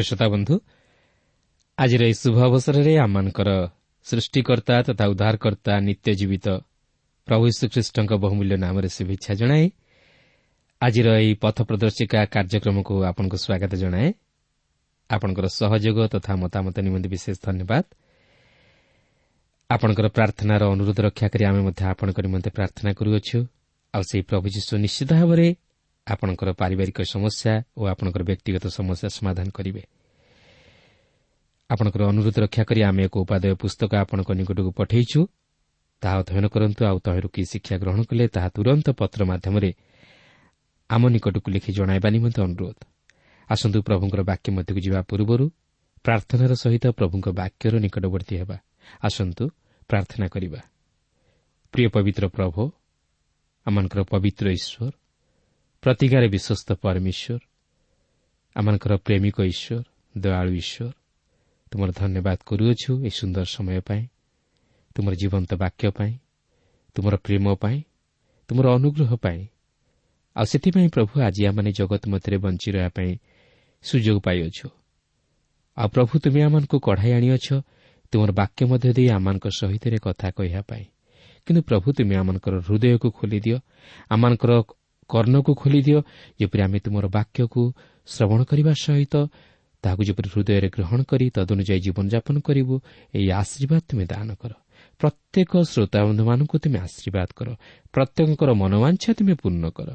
ପ୍ରିୟ ଶ୍ରୋତା ବନ୍ଧୁ ଆଜିର ଏହି ଶୁଭ ଅବସରରେ ଆମମାନଙ୍କର ସୃଷ୍ଟିକର୍ତ୍ତା ତଥା ଉଦ୍ଧାରକର୍ତ୍ତା ନିତ୍ୟ ଜୀବିତ ପ୍ରଭୁ ଶ୍ରୀଖ୍ରୀଷ୍ଟଙ୍କ ବହୁମୂଲ୍ୟ ନାମରେ ଶୁଭେଚ୍ଛା ଜଣାଏ ଆଜିର ଏହି ପଥ ପ୍ରଦର୍ଶିକା କାର୍ଯ୍ୟକ୍ରମକୁ ଆପଣଙ୍କୁ ସ୍ୱାଗତ ଜଣାଏ ଆପଣଙ୍କର ସହଯୋଗ ତଥା ମତାମତ ନିମନ୍ତେ ବିଶେଷ ଧନ୍ୟବାଦ ଆପଣଙ୍କର ପ୍ରାର୍ଥନାର ଅନୁରୋଧ ରକ୍ଷା କରି ଆମେ ମଧ୍ୟ ଆପଣଙ୍କ ନିମନ୍ତେ ପ୍ରାର୍ଥନା କରୁଅଛୁ ଆଉ ସେହି ପ୍ରଭୁ ଯୀଶୁ ନିଶ୍ଚିତ ଭାବରେ ଆପଣଙ୍କର ପାରିବାରିକ ସମସ୍ୟା ଓ ଆପଣଙ୍କର ବ୍ୟକ୍ତିଗତ ସମସ୍ୟା ସମାଧାନ କରିବେ। ଆପଣଙ୍କର ଅନୁରୋଧ ରକ୍ଷା କରି ଆମେ ଏକ ଉପାଦେୟ ପୁସ୍ତକ ଆପଣଙ୍କ ନିକଟକୁ ପଠାଇଛୁ। ତାହା ଅଧ୍ୟୟନ କରନ୍ତୁ ଆଉ ତହିଁରୁ କି ଶିକ୍ଷା ଗ୍ରହଣ କଲେ ତାହା ତୁରନ୍ତ ପତ୍ର ମାଧ୍ୟମରେ ଆମ ନିକଟକୁ ଲେଖି ଜଣାଇବା ନିମନ୍ତେ ଅନୁରୋଧ। ଆସନ୍ତୁ ପ୍ରଭୁଙ୍କର ବାକ୍ୟ ମଧ୍ୟକୁ ଯିବା ପୂର୍ବରୁ ପ୍ରାର୍ଥନାର ସହିତ ପ୍ରଭୁଙ୍କ ବାକ୍ୟର ନିକଟବର୍ତ୍ତୀ ହେବା। ଆସନ୍ତୁ ପ୍ରାର୍ଥନା କରିବା। ପ୍ରିୟ ପବିତ୍ର ପ୍ରଭୁ ଆମମାନଙ୍କର ପବିତ୍ର ଈଶ୍ୱର ପ୍ରତିଗାରେ ବିଶ୍ୱସ୍ତ ପରମେଶ୍ୱର ଆମମାନଙ୍କର ପ୍ରେମିକ ଈଶ୍ୱର ଦୟାଳୁ ଈଶ୍ୱର ତୁମର ଧନ୍ୟବାଦ କରୁଅଛୁ ଏହି ସୁନ୍ଦର ସମୟ ପାଇଁ ତୁମର ଜୀବନ୍ତ ବାକ୍ୟ ପାଇଁ ତୁମର ପ୍ରେମ ପାଇଁ ତୁମର ଅନୁଗ୍ରହ ପାଇଁ ଆଉ ସେଥିପାଇଁ ପ୍ରଭୁ ଆଜି ଆମମାନେ ଜଗତ ମଧ୍ୟରେ ବଞ୍ଚି ରହିବା ପାଇଁ ସୁଯୋଗ ପାଇଅଛୁ ଆଉ ପ୍ରଭୁ ତୁମେ ଆମମାନଙ୍କୁ କଢ଼ାଇ ଆଣିଅଛ ତୁମର ବାକ୍ୟ ମଧ୍ୟ ଦେଇ ଆମମାନଙ୍କ ସହିତ କଥା କହିବା ପାଇଁ କିନ୍ତୁ ପ୍ରଭୁ ତୁମେ ଆମମାନଙ୍କର ହୃଦୟକୁ ଖୋଲିଦିଅ ଆମମାନଙ୍କର କର୍ଣ୍ଣକୁ ଖୋଲିଦିଅ ଯେପରି ଆମେ ତୁମର ବାକ୍ୟକୁ ଶ୍ରବଣ କରିବା ସହିତ ତାହାକୁ ଯେପରି ହୃଦୟରେ ଗ୍ରହଣ କରି ତଦନୁଯାୟୀ ଜୀବନଯାପନ କରିବୁ ଏହି ଆଶୀର୍ବାଦ ତୁମେ ଦାନ କର। ପ୍ରତ୍ୟେକ ଶ୍ରୋତାବନ୍ଧୁମାନଙ୍କୁ ତୁମେ ଆଶୀର୍ବାଦ କର। ପ୍ରତ୍ୟେକଙ୍କର ମନୋବାଞ୍ଛା ତୁମେ ପୂର୍ଣ୍ଣ କର।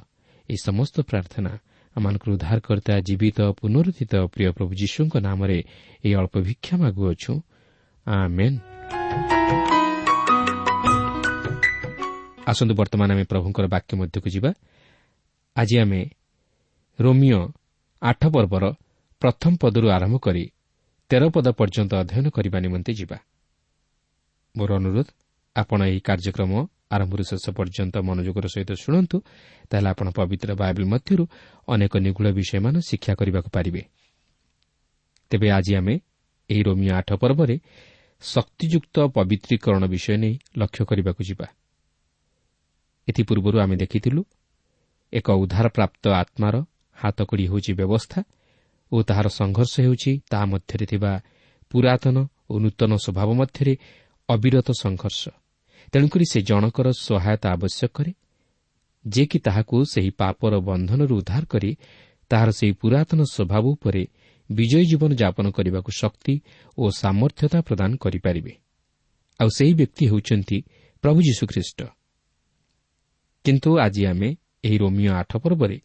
ଏହି ସମସ୍ତ ପ୍ରାର୍ଥନା ଆମମାନଙ୍କର ଉଦ୍ଧାରକର୍ତ୍ତା ଜୀବିତ ପୁନରୁଦ୍ଧିତ ପ୍ରିୟ ପ୍ରଭୁ ଯୀଶୁଙ୍କ ନାମରେ ଏହି ଅଳ୍ପ ଭିକ୍ଷା ମାଗୁଅଛୁ। ଆସନ୍ତୁ ବର୍ତ୍ତମାନ ଆମେ ପ୍ରଭୁଙ୍କର ବାକ୍ୟ ମଧ୍ୟକୁ ଯିବା। ଆଜି ଆମେ ରୋମିଓ ଆଠ ପର୍ବର ପ୍ରଥମ ପଦରୁ ଆରମ୍ଭ କରି ତେର ପଦ ପର୍ଯ୍ୟନ୍ତ ଅଧ୍ୟୟନ କରିବା ନିମନ୍ତେ ଯିବା। ମୋର ଅନୁରୋଧ ଆପଣ ଏହି କାର୍ଯ୍ୟକ୍ରମ ଆରମ୍ଭରୁ ଶେଷ ପର୍ଯ୍ୟନ୍ତ ମନୋଯୋଗର ସହିତ ଶୁଣନ୍ତୁ ତାହେଲେ ଆପଣ ପବିତ୍ର ବାଇବଲ୍ ମଧ୍ୟରୁ ଅନେକ ନିଗୁଢ଼ ବିଷୟମାନ ଶିକ୍ଷା କରିବାକୁ ପାରିବେ। ତେବେ ଆଜି ଆମେ ଏହି ରୋମିଓ ଆଠ ପର୍ବରେ ଶକ୍ତିଯୁକ୍ତ ପବିତ୍ରୀକରଣ ବିଷୟ ନେଇ ଲକ୍ଷ୍ୟ କରିବାକୁ ଯିବା। ଏଥିପୂର୍ବରୁ ଆମେ ଦେଖିଥିଲୁ ଏକ ଉଦ୍ଧାରପ୍ରାପ୍ତ ଆତ୍ମାର ହାତକଡ଼ି ହେଉଛି ବ୍ୟବସ୍ଥା ଓ ତାହାର ସଂଘର୍ଷ ହେଉଛି ତାହା ମଧ୍ୟରେ ଥିବା ପୁରାତନ ଓ ନୂତନ ସ୍ୱଭାବ ମଧ୍ୟରେ ଅବିରତ ସଂଘର୍ଷ। ତେଣୁକରି ସେ ଜଣକର ସହାୟତା ଆବଶ୍ୟକ କରେ ଯେ କି ତାହାକୁ ସେହି ପାପର ବନ୍ଧନରୁ ଉଦ୍ଧାର କରି ତାହାର ସେହି ପୁରାତନ ସ୍ୱଭାବ ଉପରେ ବିଜୟୀ ଜୀବନ ଯାପନ କରିବାକୁ ଶକ୍ତି ଓ ସାମର୍ଥ୍ୟତା ପ୍ରଦାନ କରିପାରିବେ। ଆଉ ସେହି ବ୍ୟକ୍ତି ହେଉଛନ୍ତି ପ୍ରଭୁ ଯୀଶୁଖ୍ରୀଷ୍ଟ। କିନ୍ତୁ ଆଜି ଆମେ ଏହି ରୋମିଓ ଆଠ ପର୍ବରେ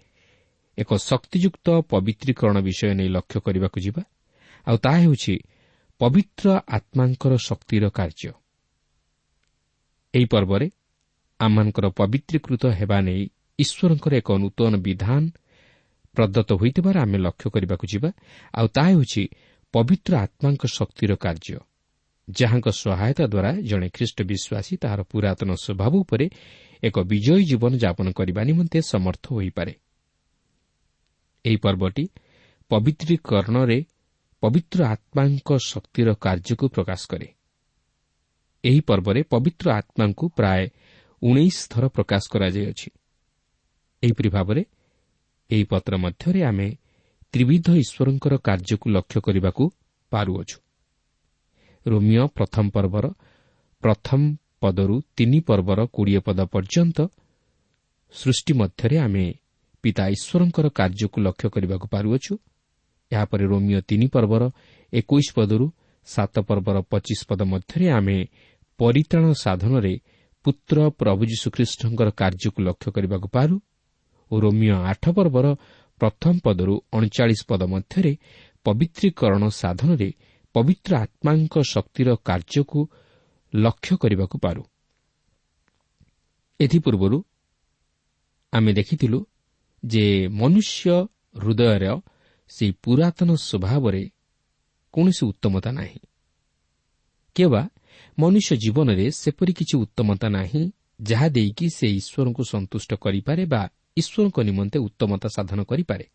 ଏକ ଶକ୍ତିଯୁକ୍ତ ପବିତ୍ରୀକରଣ ବିଷୟ ନେଇ ଲକ୍ଷ୍ୟ କରିବାକୁ ଯିବା। ଆଉ ତାହା ହେଉଛି ପବିତ୍ର ଆତ୍ମାଙ୍କର ଶକ୍ତିର କାର୍ଯ୍ୟ। ଏହି ପର୍ବରେ ଆମମାନଙ୍କର ପବିତ୍ରୀକୃତ ହେବା ନେଇ ଈଶ୍ୱରଙ୍କର ଏକ ନୂତନ ବିଧାନ ପ୍ରଦତ୍ତ ହୋଇଥିବାର ଆମେ ଲକ୍ଷ୍ୟ କରିବାକୁ ଯିବା। ଆଉ ତାହା ହେଉଛି ପବିତ୍ର ଆତ୍ମାଙ୍କ ଶକ୍ତିର କାର୍ଯ୍ୟ। ଯାହାଙ୍କ ସହାୟତା ଦ୍ୱାରା ଜଣେ ଖ୍ରୀଷ୍ଟ ବିଶ୍ୱାସୀ ତାହାର ପୁରାତନ ସ୍ୱଭାବ ଉପରେ ଏକ ବିଜୟୀ ଜୀବନ ଯାପନ କରିବା ନିମନ୍ତେ ସମର୍ଥ ହୋଇପାରେ। ଏହି ପର୍ବଟି ପବିତ୍ରୀକରଣରେ ପବିତ୍ର ଆତ୍ମାଙ୍କ ଶକ୍ତିର କାର୍ଯ୍ୟକୁ ପ୍ରକାଶ କରେ। ଏହି ପର୍ବରେ ପବିତ୍ର ଆତ୍ମାଙ୍କୁ ପ୍ରାୟ ଉଣେଇଶ ଥର ପ୍ରକାଶ କରାଯାଇଅଛି। ଏହିପରି ଭାବରେ ଏହି ପତ୍ର ମଧ୍ୟରେ ଆମେ ତ୍ରିବିଧ ଈଶ୍ୱରଙ୍କର କାର୍ଯ୍ୟକୁ ଲକ୍ଷ୍ୟ କରିବାକୁ ପାରୁଅଛୁ। ରୋମିଓ ପ୍ରଥମ ପର୍ବର ପ୍ରଥମ ପଦରୁ ତିନି ପର୍ବର କୋଡ଼ିଏ ପଦ ପର୍ଯ୍ୟନ୍ତ ସୃଷ୍ଟି ମଧ୍ୟରେ ଆମେ ପିତା ଈଶ୍ୱରଙ୍କର କାର୍ଯ୍ୟକୁ ଲକ୍ଷ୍ୟ କରିବାକୁ ପାରୁଅଛୁ। ଏହାପରେ ରୋମିଓ ତିନି ପର୍ବର ଏକୋଇଶ ପଦରୁ ସାତ ପର୍ବର ପଚିଶ ପଦ ମଧ୍ୟରେ ଆମେ ପରିତ୍ରାଣ ସାଧନରେ ପୁତ୍ର ପ୍ରଭୁ ଯୀଶୁଖ୍ରୀଷ୍ଟଙ୍କର କାର୍ଯ୍ୟକୁ ଲକ୍ଷ୍ୟ କରିବାକୁ ପାରୁ ଓ ରୋମିଓ ଆଠ ପର୍ବର ପ୍ରଥମ ପଦରୁ ଅଣଚାଳିଶ ପଦ ମଧ୍ୟରେ ପବିତ୍ରୀକରଣ ସାଧନରେ ପବିତ୍ର ଆତ୍ମାଙ୍କ ଶକ୍ତିର କାର୍ଯ୍ୟକୁ ଲକ୍ଷ୍ୟ କରିବାକୁ ପାରୁ। ଏଥିପୂର୍ବରୁ ଆମେ ଦେଖିଥିଲୁ ଯେ ମନୁଷ୍ୟ ହୃଦୟର ସେହି ପୁରାତନ ସ୍ୱଭାବରେ କୌଣସି ଉତ୍ତମତା ନାହିଁ। କିମ୍ବା ମନୁଷ୍ୟ ଜୀବନରେ ସେପରି କିଛି ଉତ୍ତମତା ନାହିଁ ଯାହା ଦେଇକି ସେ ଈଶ୍ୱରଙ୍କୁ ସନ୍ତୁଷ୍ଟ କରିପାରେ ବା ଈଶ୍ୱରଙ୍କ ନିମନ୍ତେ ଉତ୍ତମତା ସାଧନ କରିପାରେ।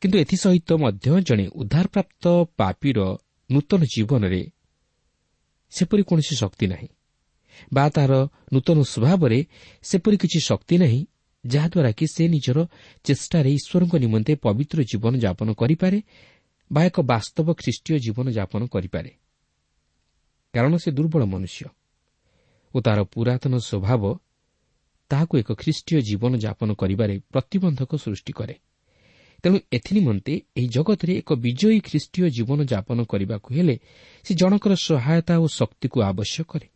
କିନ୍ତୁ ଏଥିସହିତ ମଧ୍ୟ ଜଣେ ଉଦ୍ଧାରପ୍ରାପ୍ତ ପାପୀର ନୂତନ ଜୀବନରେ ସେପରି କୌଣସି ଶକ୍ତି ନାହିଁ। ବା ତାହାର ନୂତନ ସ୍ୱଭାବରେ ସେପରି କିଛି ଶକ୍ତି ନାହିଁ ଯାହାଦ୍ୱାରା କି ସେ ନିଜର ଚେଷ୍ଟାରେ ଈଶ୍ୱରଙ୍କ ନିମନ୍ତେ ପବିତ୍ର ଜୀବନ ଯାପନ କରିପାରେ ବା ଏକ ବାସ୍ତବ ଖ୍ରୀଷ୍ଟୀୟ ଜୀବନ ଯାପନ କରିପାରେ। କାରଣ ସେ ଦୁର୍ବଳ ମନୁଷ୍ୟ ଓ ତାହାର ପୁରାତନ ସ୍ୱଭାବ ତାହାକୁ ଏକ ଖ୍ରୀଷ୍ଟୀୟ ଜୀବନ ଯାପନ କରିବାରେ ପ୍ରତିବନ୍ଧକ ସୃଷ୍ଟି କରେ। ତେଣୁ ଏଥିନିମନ୍ତେ ଏହି ଜଗତରେ ଏକ ବିଜୟୀ ଖ୍ରୀଷ୍ଟୀୟ ଜୀବନ ଯାପନ କରିବାକୁ ହେଲେ ସେ ଜଣଙ୍କର ସହାୟତା ଓ ଶକ୍ତିକୁ ଆବଶ୍ୟକ କରେ।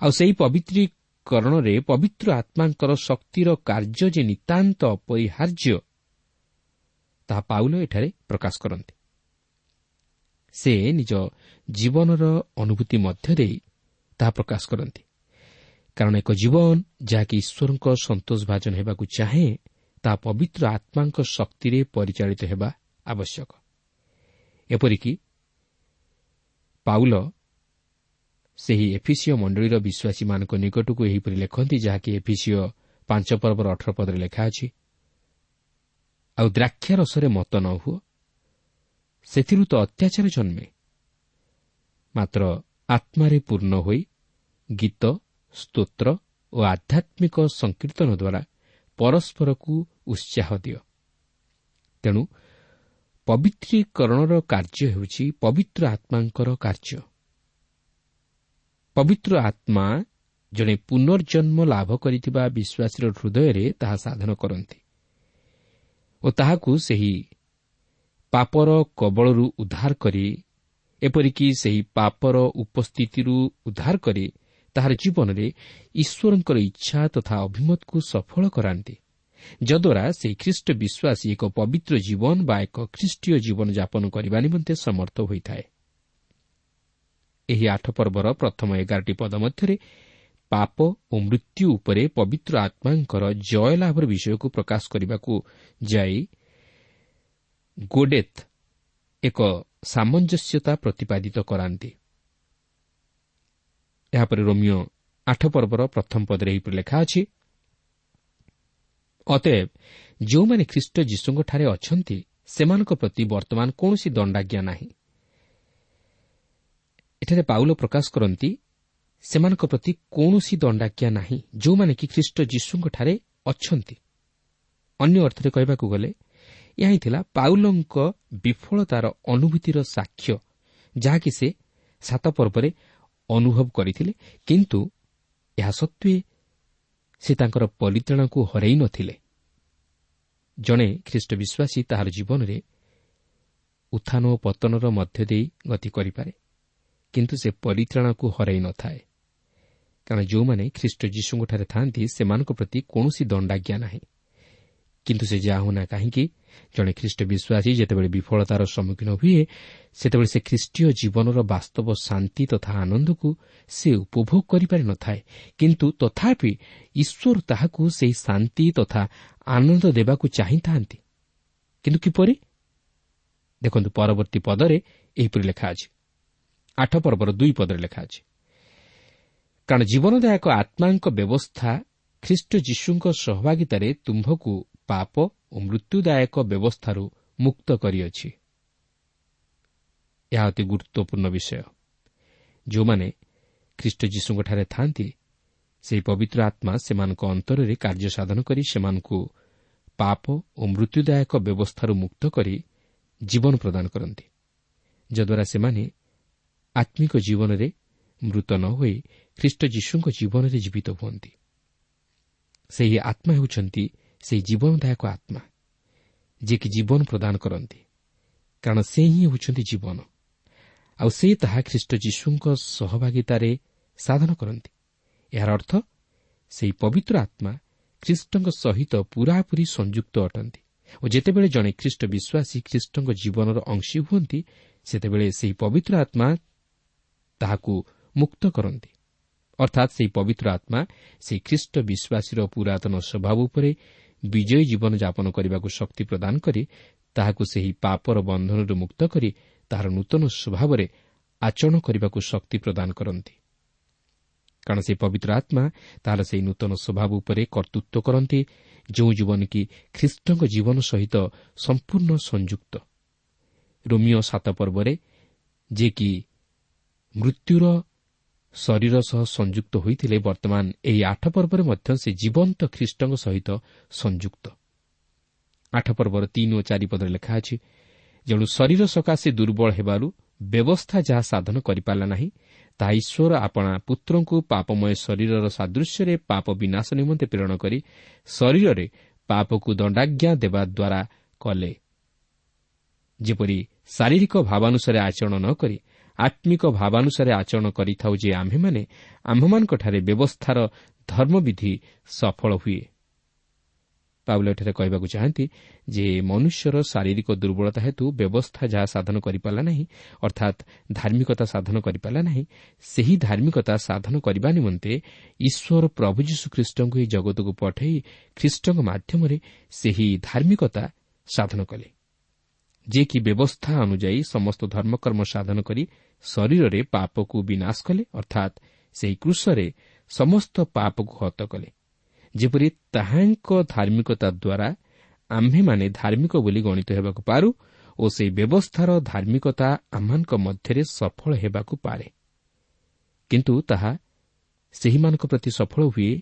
ଆଉ ସେହି ପବିତ୍ରୀକରଣରେ ପବିତ୍ର ଆତ୍ମାଙ୍କର ଶକ୍ତିର କାର୍ଯ୍ୟ ଯେ ନିତାନ୍ତ ଅପରିହାର୍ଯ୍ୟ ତାହା ପାଉଲ ଏଠାରେ ପ୍ରକାଶ କରନ୍ତି। ସେ ନିଜ ଜୀବନର ଅନୁଭୂତି ମଧ୍ୟ ଦେଇ ତାହା ପ୍ରକାଶ କରନ୍ତି। କାରଣ ଏକ ଜୀବନ ଯାହାକି ଈଶ୍ୱରଙ୍କ ସନ୍ତୋଷ ଭାଜନ ହେବାକୁ ଚାହେଁ ତାହା ପବିତ୍ର ଆତ୍ମାଙ୍କ ଶକ୍ତିରେ ପରିଚାଳିତ ହେବା ଆବଶ୍ୟକ। ଏପରିକି ପାଉଲ ସେହି ଏଫିସିଓ ମଣ୍ଡଳୀର ବିଶ୍ୱାସୀମାନଙ୍କ ନିକଟକୁ ଏହିପରି ଲେଖନ୍ତି ଯାହାକି ଏଫିସିଓ ପାଞ୍ଚ ପର୍ବର ଅଠର ପଦରେ ଲେଖା ଅଛି ଆଉ ଦ୍ରାକ୍ଷାରସରେ ମତ ନ ହୁଅ ସେଥିରୁ ତ ଅତ୍ୟାଚାର ଜନ୍ମେ। ମାତ୍ର ଆତ୍ମାରେ ପୂର୍ଣ୍ଣ ହୋଇ ଗୀତ ସ୍ତୋତ୍ର ଓ ଆଧ୍ୟାତ୍ମିକ ସଂକୀର୍ତ୍ତନ ଦ୍ୱାରା ପରସ୍ପରକୁ ଉତ୍ସାହ ଦିଅ। ତେଣୁ ପବିତ୍ରୀକରଣର କାର୍ଯ୍ୟ ହେଉଛି ପବିତ୍ର ଆତ୍ମାଙ୍କର କାର୍ଯ୍ୟ। ପବିତ୍ର ଆତ୍ମା ଜଣେ ପୁନର୍ଜନ୍ମ ଲାଭ କରିଥିବା ବିଶ୍ୱାସୀର ହୃଦୟରେ ତାହା ସାଧନ କରନ୍ତି ଓ ତାହାକୁ ସେହି ପାପର କବଳରୁ ଉଦ୍ଧାର କରି ଏପରିକି ସେହି ପାପର ଉପସ୍ଥିତିରୁ ଉଦ୍ଧାର କରି ତାହାର ଜୀବନରେ ଈଶ୍ୱରଙ୍କର ଇଚ୍ଛା ତଥା ଅଭିମତକୁ ସଫଳ କରାନ୍ତି। ଯଦ୍ୱାରା ସେହି ଖ୍ରୀଷ୍ଟ ବିଶ୍ୱାସୀ ଏକ ପବିତ୍ର ଜୀବନ ବା ଏକ ଖ୍ରୀଷ୍ଟୀୟ ଜୀବନଯାପନ କରିବା ନିମନ୍ତେ ସମର୍ଥ ହୋଇଥାଏ। ଏହି ଆଠ ପର୍ବର ପ୍ରଥମ ଏଗାରଟି ପଦ ମଧ୍ୟରେ ପାପ ଓ ମୃତ୍ୟୁ ଉପରେ ପବିତ୍ର ଆତ୍ମାଙ୍କର ଜୟଲାଭର ବିଷୟକୁ ପ୍ରକାଶ କରିବାକୁ ଯାଇ ଗୋଡେଥ୍ ଏକ ସାମଞ୍ଜସ୍ୟତା ପ୍ରତିପାଦିତ କରାନ୍ତି। ଏହାପରେ ରୋମିଓ ଆଠ ପର୍ବର ପ୍ରଥମ ପଦରେ ଏହିପରି ଲେଖା ଅଛି ଅତଏବ ଯେଉଁମାନେ ଖ୍ରୀଷ୍ଟ ଯୀଶୁଙ୍କଠାରେ ଅଛନ୍ତି ସେମାନଙ୍କ ପ୍ରତି ବର୍ତ୍ତମାନ କୌଣସି ଦଣ୍ଡାଜ୍ଞା ନାହିଁ। ଏଠାରେ ପାଉଲ ପ୍ରକାଶ କରନ୍ତି ସେମାନଙ୍କ ପ୍ରତି କୌଣସି ଦଣ୍ଡାଜ୍ଞା ନାହିଁ ଯେଉଁମାନେ କି ଖ୍ରୀଷ୍ଟ ଯୀଶୁଙ୍କଠାରେ ଅଛନ୍ତି। ଅନ୍ୟ ଅର୍ଥରେ କହିବାକୁ ଗଲେ ଏହା ହିଁ ଥିଲା ପାଉଲଙ୍କ ବିଫଳତାର ଅନୁଭୂତିର ସାକ୍ଷ୍ୟ ଯାହାକି ସେ ସାତ ପର୍ବରେ ଅନୁଭବ କରିଥିଲେ କିନ୍ତୁ ଏହା ସତ୍ତ୍ୱେ ସେ ତାଙ୍କର ପରିତ୍ରାଣକୁ ହରାଇ ନଥିଲେ। ଜଣେ ଖ୍ରୀଷ୍ଟ ବିଶ୍ୱାସୀ ତାହାର ଜୀବନରେ ଉତ୍ଥାନ ଓ ପତନର ମଧ୍ୟ ଦେଇ ଗତି କରିପାରେ କିନ୍ତୁ ସେ ପରିତ୍ରାଣକୁ ହରାଇ ନଥାଏ। କାରଣ ଯେଉଁମାନେ ଖ୍ରୀଷ୍ଟ ଯୀଶୁଙ୍କଠାରେ ଥାନ୍ତି ସେମାନଙ୍କ ପ୍ରତି କୌଣସି ଦଣ୍ଡାଜ୍ଞା ନାହିଁ। କିନ୍ତୁ ସେ ଯାହା ହେଉନା କାହିଁକି ଜଣେ ଖ୍ରୀଷ୍ଟ ବିଶ୍ୱାସୀ ଯେତେବେଳେ ବିଫଳତାର ସମ୍ମୁଖୀନ ହୁଏ ସେତେବେଳେ ସେ ଖ୍ରୀଷ୍ଟୀୟ ଜୀବନର ବାସ୍ତବ ଶାନ୍ତି ତଥା ଆନନ୍ଦକୁ ସେ ଉପଭୋଗ କରିପାରି ନଥାଏ। କିନ୍ତୁ ତଥାପି ଈଶ୍ୱର ତାହାକୁ ସେହି ଶାନ୍ତି ତଥା ଆନନ୍ଦ ଦେବାକୁ ଚାହିଁଥାନ୍ତି। କିନ୍ତୁ କିପରି? ଦେଖନ୍ତୁ ପରବର୍ତ୍ତୀ ପଦରେ ଏହିପରି ଲେଖା ଅଛି। ଆଠ ପର୍ବର ଦୁଇ ପଦରେ ଲେଖା ଅଛି। କାରଣ ଜୀବନଦାୟକ ଆତ୍ମାଙ୍କ ବ୍ୟବସ୍ଥା ଖ୍ରୀଷ୍ଟ ଯୀଶୁଙ୍କ ସହଭାଗିତାରେ ତୁମ୍ଭକୁ ପାପ ଓ ମୃତ୍ୟୁଦାୟକ ବ୍ୟବସ୍ଥାରୁ ମୁକ୍ତ କରିଅଛି। ଏହା ଅତି ଗୁରୁତ୍ୱପୂର୍ଣ୍ଣ ବିଷୟ। ଯେଉଁମାନେ ଖ୍ରୀଷ୍ଟ ଯୀଶୁଙ୍କଠାରେ ଥାନ୍ତି ସେହି ପବିତ୍ର ଆତ୍ମା ସେମାନଙ୍କ ଅନ୍ତରରେ କାର୍ଯ୍ୟ ସାଧନ କରି ସେମାନଙ୍କୁ ପାପ ଓ ମୃତ୍ୟୁଦାୟକ ବ୍ୟବସ୍ଥାରୁ ମୁକ୍ତ କରି ଜୀବନ ପ୍ରଦାନ କରନ୍ତି। ଯଦ୍ୱାରା ସେମାନେ ଆତ୍ମିକ ଜୀବନରେ ମୃତ ନ ହୋଇ ଖ୍ରୀଷ୍ଟ ଯୀଶୁଙ୍କ ଜୀବନରେ ଜୀବିତ ହୁଅନ୍ତି। ସେହି ଆତ୍ମା ହେଉଛନ୍ତି ସେହି ଜୀବନଦାୟକ ଆତ୍ମା ଯିଏକି ଜୀବନ ପ୍ରଦାନ କରନ୍ତି। କାରଣ ସେ ହିଁ ହେଉଛନ୍ତି ଜୀବନ। ଆଉ ସେ ତାହା ଖ୍ରୀଷ୍ଟ ଯୀଶୁଙ୍କ ସହଭାଗିତାରେ ସାଧନ କରନ୍ତି। ଏହାର ଅର୍ଥ ସେହି ପବିତ୍ର ଆତ୍ମା ଖ୍ରୀଷ୍ଟଙ୍କ ସହିତ ପୁରାପୁରି ସଂଯୁକ୍ତ ଅଟନ୍ତି। ଓ ଯେତେବେଳେ ଜଣେ ଖ୍ରୀଷ୍ଟ ବିଶ୍ୱାସୀ ଖ୍ରୀଷ୍ଟଙ୍କ ଜୀବନର ଅଂଶୀ ହୁଅନ୍ତି ସେତେବେଳେ ସେହି ପବିତ୍ର ଆତ୍ମା ତାହାକୁ ମୁକ୍ତ କରନ୍ତି। ଅର୍ଥାତ୍ ସେହି ପବିତ୍ର ଆତ୍ମା ସେହି ଖ୍ରୀଷ୍ଟ ବିଶ୍ୱାସୀର ପୁରାତନ ସ୍ୱଭାବ ଉପରେ ବିଜୟୀ ଜୀବନଯାପନ କରିବାକୁ ଶକ୍ତି ପ୍ରଦାନ କରି ତାହାକୁ ସେହି ପାପର ବନ୍ଧନରୁ ମୁକ୍ତ କରି ତାହାର ନୂତନ ସ୍ୱଭାବରେ ଆଚରଣ କରିବାକୁ ଶକ୍ତି ପ୍ରଦାନ କରନ୍ତି। କାରଣ ସେହି ପବିତ୍ର ଆତ୍ମା ତାହାର ସେହି ନୂତନ ସ୍ୱଭାବ ଉପରେ କର୍ତ୍ତୃତ୍ୱ କରନ୍ତି ଯେଉଁ ଜୀବନ କି ଖ୍ରୀଷ୍ଟଙ୍କ ଜୀବନ ସହିତ ସମ୍ପୂର୍ଣ୍ଣ ସଂଯୁକ୍ତ। ରୋମିଓ ସାତ ପର୍ବରେ ଯିଏକି ମୃତ୍ୟୁର ଶରୀର ସହ ସଂଯୁକ୍ତ ହୋଇଥିଲେ ବର୍ତ୍ତମାନ ଏହି ଆଠ ପର୍ବରେ ମଧ୍ୟ ସେ ଜୀବନ୍ତ ଖ୍ରୀଷ୍ଟଙ୍କ ସହିତ ସଂଯୁକ୍ତ। ଆଠ ପର୍ବର ତିନି ଓ ଚାରିପଦରେ ଲେଖା ଅଛି ଯେଣୁ ଶରୀର ସକାଶେ ଦୁର୍ବଳ ହେବାରୁ ବ୍ୟବସ୍ଥା ଯାହା ସାଧନ କରିପାରିଲା ନାହିଁ ତାହା ଈଶ୍ୱର ଆପଣା ପୁତ୍ରଙ୍କୁ ପାପମୟ ଶରୀରର ସାଦୃଶ୍ୟରେ ପାପ ବିନାଶ ନିମନ୍ତେ ପ୍ରେରଣ କରି ଶରୀରରେ ପାପକୁ ଦଣ୍ଡାଜ୍ଞା ଦେବା ଦ୍ୱାରା କଲେ। ଯେପରି ଶାରୀରିକ ଭାବାନୁସାରେ ଆଚରଣ ନ କରି ଆତ୍ମିକ ଭାବାନୁସାରେ ଆଚରଣ କରିଥାଉ ଯେ ଆମ୍ଭେମାନେ ଆମ୍ଭମାନଙ୍କଠାରେ ବ୍ୟବସ୍ଥାର ଧର୍ମବିଧି ସଫଳ ହୁଏ। ପାଉଲ ଏଠାରେ କହିବାକୁ ଚାହାନ୍ତି ଯେ ମନୁଷ୍ୟର ଶାରୀରିକ ଦୁର୍ବଳତା ହେତୁ ବ୍ୟବସ୍ଥା ଯାହା ସାଧନ କରିପାରିଲା ନାହିଁ ଅର୍ଥାତ୍ ଧାର୍ମିକତା ସାଧନ କରିପାରିଲା ନାହିଁ ସେହି ଧାର୍ମିକତା ସାଧନ କରିବା ନିମନ୍ତେ ଈଶ୍ୱର ପ୍ରଭୁ ଯୀଶୁଖ୍ରୀଷ୍ଟଙ୍କୁ ଏହି ଜଗତକୁ ପଠାଇ ଖ୍ରୀଷ୍ଟଙ୍କ ମାଧ୍ୟମରେ ସେହି ଧାର୍ମିକତା ସାଧନ କଲେ ଯିଏକି ବ୍ୟବସ୍ଥା ଅନୁଯାୟୀ ସମସ୍ତ ଧର୍ମକର୍ମ ସାଧନ କରି ଶରୀରରେ ପାପକୁ ବିନାଶ କଲେ ଅର୍ଥାତ୍ ସେହି କୃଷରେ ସମସ୍ତ ପାପକୁ ହତ କଲେ। ଯେପରି ତାହାଙ୍କ ଧାର୍ମିକତା ଦ୍ୱାରା ଆମ୍ଭେମାନେ ଧାର୍ମିକ ବୋଲି ଗଣିତ ହେବାକୁ ପାରୁ ଓ ସେହି ବ୍ୟବସ୍ଥାର ଧାର୍ମିକତା ଆମ୍ଭମାନଙ୍କ ମଧ୍ୟରେ ସଫଳ ହେବାକୁ ପାରେ। କିନ୍ତୁ ତାହା ସେହିମାନଙ୍କ ପ୍ରତି ସଫଳ ହୁଏ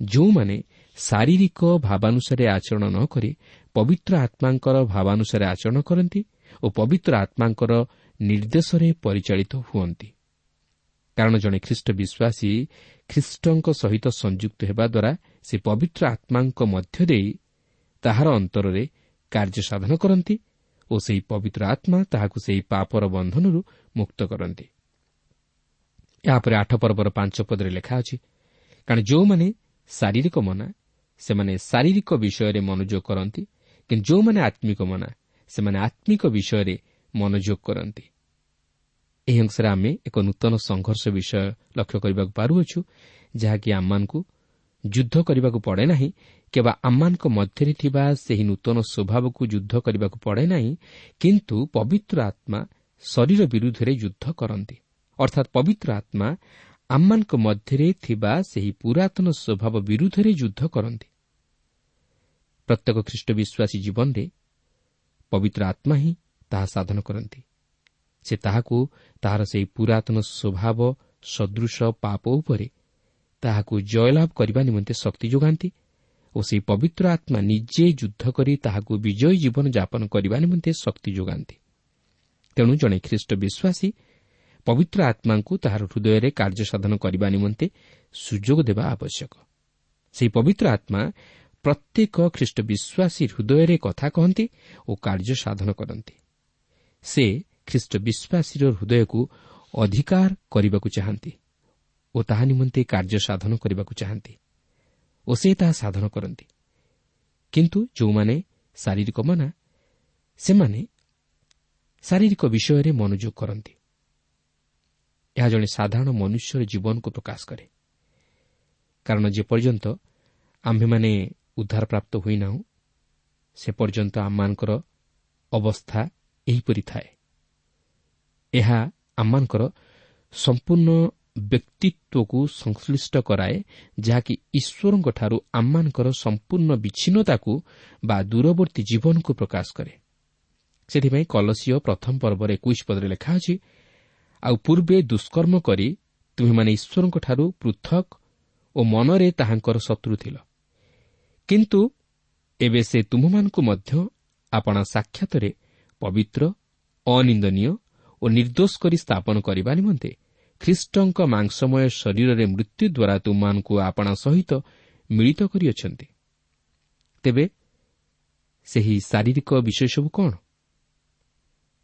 ଯେଉଁମାନେ ଶାରୀରିକ ଭାବାନୁସାରେ ଆଚରଣ ନ କରି ପବିତ୍ର ଆତ୍ମାଙ୍କର ଭାବାନୁସାରେ ଆଚରଣ କରନ୍ତି ଓ ପବିତ୍ର ଆତ୍ମାଙ୍କର ନିର୍ଦ୍ଦେଶରେ ପରିଚାଳିତ ହୁଅନ୍ତି। କାରଣ ଜଣେ ଖ୍ରୀଷ୍ଟ ବିଶ୍ୱାସୀ ଖ୍ରୀଷ୍ଟଙ୍କ ସହିତ ସଂଯୁକ୍ତ ହେବା ଦ୍ୱାରା ସେ ପବିତ୍ର ଆତ୍ମାଙ୍କ ମଧ୍ୟ ଦେଇ ତାହାର ଅନ୍ତରରେ କାର୍ଯ୍ୟ ସାଧନ କରନ୍ତି ଓ ସେହି ପବିତ୍ର ଆତ୍ମା ତାହାକୁ ସେହି ପାପର ବନ୍ଧନରୁ ମୁକ୍ତ କରନ୍ତି। ଏହାପରେ ଆଠ ପର୍ବର ପାଞ୍ଚ ପଦରେ ଲେଖା ଅଛି କାରଣ ଯେଉଁମାନେ ଶାରୀରିକ ମନା ସେମାନେ ଶାରୀରିକ ବିଷୟରେ ମନୋଯୋଗ କରନ୍ତି କିନ୍ତୁ ଯେଉଁମାନେ ଆତ୍ମିକ ମନା ସେମାନେ ଆତ୍ମିକ ବିଷୟରେ ମନୋଯୋଗ କରନ୍ତି। ଏହି ଅଂଶରେ ଆମେ ଏକ ନୂତନ ସଂଘର୍ଷ ବିଷୟ ଲକ୍ଷ୍ୟ କରିବାକୁ ପାରୁଅଛୁ ଯାହାକି ଆମମାନଙ୍କୁ ଯୁଦ୍ଧ କରିବାକୁ ପଡ଼େ ନାହିଁ କେବଳ ଆମମାନଙ୍କ ମଧ୍ୟରେ ଥିବା ସେହି ନୂତନ ସ୍ୱଭାବକୁ ଯୁଦ୍ଧ କରିବାକୁ ପଡ଼େ ନାହିଁ କିନ୍ତୁ ପବିତ୍ର ଆତ୍ମା ଶରୀର ବିରୁଦ୍ଧରେ ଯୁଦ୍ଧ କରନ୍ତି। ଅର୍ଥାତ୍ ପବିତ୍ର ଆତ୍ମା ଆମମାନଙ୍କ ମଧ୍ୟରେ ଥିବା ସେହି ପୁରାତନ ସ୍ୱଭାବ ବିରୁଦ୍ଧରେ ଯୁଦ୍ଧ କରନ୍ତି। ପ୍ରତ୍ୟେକ ଖ୍ରୀଷ୍ଟ ବିଶ୍ୱାସୀ ଜୀବନରେ ପବିତ୍ର ଆତ୍ମା ହିଁ ତାହା ସାଧନ କରନ୍ତି। ସେ ତାହାକୁ ତାହାର ସେହି ପୁରାତନ ସ୍ୱଭାବ ସଦୃଶ ପାପ ଉପରେ ତାହାକୁ ଜୟଲାଭ କରିବା ନିମନ୍ତେ ଶକ୍ତି ଯୋଗାନ୍ତି ଓ ସେହି ପବିତ୍ର ଆତ୍ମା ନିଜେ ଯୁଦ୍ଧ କରି ତାହାକୁ ବିଜୟୀ ଜୀବନ ଯାପନ କରିବା ନିମନ୍ତେ ଶକ୍ତି ଯୋଗାନ୍ତି। ତେଣୁ ଜଣେ ଖ୍ରୀଷ୍ଟ ବିଶ୍ୱାସୀ ପବିତ୍ର ଆତ୍ମାଙ୍କୁ ତାହାର ହୃଦୟରେ କାର୍ଯ୍ୟ ସାଧନ କରିବା ନିମନ୍ତେ ସୁଯୋଗ ଦେବା ଆବଶ୍ୟକ। ସେହି ପବିତ୍ର ଆତ୍ମା ପ୍ରତ୍ୟେକ ଖ୍ରୀଷ୍ଟ ବିଶ୍ୱାସୀ ହୃଦୟରେ କଥା କହନ୍ତି ଓ କାର୍ଯ୍ୟ ସାଧନ କରନ୍ତି। ସେ ଖ୍ରୀଷ୍ଟ ବିଶ୍ୱାସୀର ହୃଦୟକୁ ଅଧିକାର କରିବାକୁ ଚାହାନ୍ତି ଓ ତାହା ନିମନ୍ତେ କାର୍ଯ୍ୟ ସାଧନ କରିବାକୁ ଚାହାନ୍ତି ଓ ସେ ତାହା ସାଧନ କରନ୍ତି। କିନ୍ତୁ ଯେଉଁମାନେ ଶାରୀରିକ ମନା ସେମାନେ ଶାରୀରିକ ବିଷୟରେ ମନୋଯୋଗ କରନ୍ତି। ଏହା ଜଣେ ସାଧାରଣ ମନୁଷ୍ୟର ଜୀବନକୁ ପ୍ରକାଶ କରେ। କାରଣ ଯେପର୍ଯ୍ୟନ୍ତ ଆମ୍ଭେମାନେ ଉଦ୍ଧାରପ୍ରାପ୍ତ ହୋଇନାହୁଁ ସେ ପର୍ଯ୍ୟନ୍ତ ଆମମାନଙ୍କର ଅବସ୍ଥା ଏହିପରି ଥାଏ। ଏହା ଆମମାନଙ୍କର ସମ୍ପୂର୍ଣ୍ଣ ବ୍ୟକ୍ତିତ୍ୱକୁ ସଂଶ୍ଳିଷ୍ଟ କରାଏ ଯାହାକି ଈଶ୍ୱରଙ୍କଠାରୁ ଆମମାନଙ୍କର ସମ୍ପୂର୍ଣ୍ଣ ବିଚ୍ଛିନ୍ନତାକୁ ବା ଦୂରବର୍ତ୍ତୀ ଜୀବନକୁ ପ୍ରକାଶ କରେ। ସେଥିପାଇଁ କଲସୀୟ ପ୍ରଥମ ପର୍ବରେ ଏକୋଇଶ ପଦରେ ଲେଖା ଅଛି ଆଉ ପୂର୍ବେ ଦୁଷ୍କର୍ମ କରି ତୁମେମାନେ ଈଶ୍ୱରଙ୍କଠାରୁ ପୃଥକ ଓ ମନରେ ତାହାଙ୍କର ଶତ୍ରୁ ଥିଲ। କିନ୍ତୁ ଏବେ ସେ ତୁମମାନଙ୍କୁ ମଧ୍ୟ ଆପଣା ସାକ୍ଷାତରେ ପବିତ୍ର ଅନିନ୍ଦନୀୟ ଓ ନିର୍ଦ୍ଦୋଷ କରି ସ୍ଥାପନ କରିବା ନିମନ୍ତେ ଖ୍ରୀଷ୍ଟଙ୍କ ମାଂସମୟ ଶରୀରରେ ମୃତ୍ୟୁ ଦ୍ୱାରା ତୁମମାନଙ୍କୁ ଆପଣା ସହିତ ମିଳିତ କରିଅଛନ୍ତି। ତେବେ ସେହି ଶାରୀରିକ ବିଷୟ ସବୁ କ'ଣ?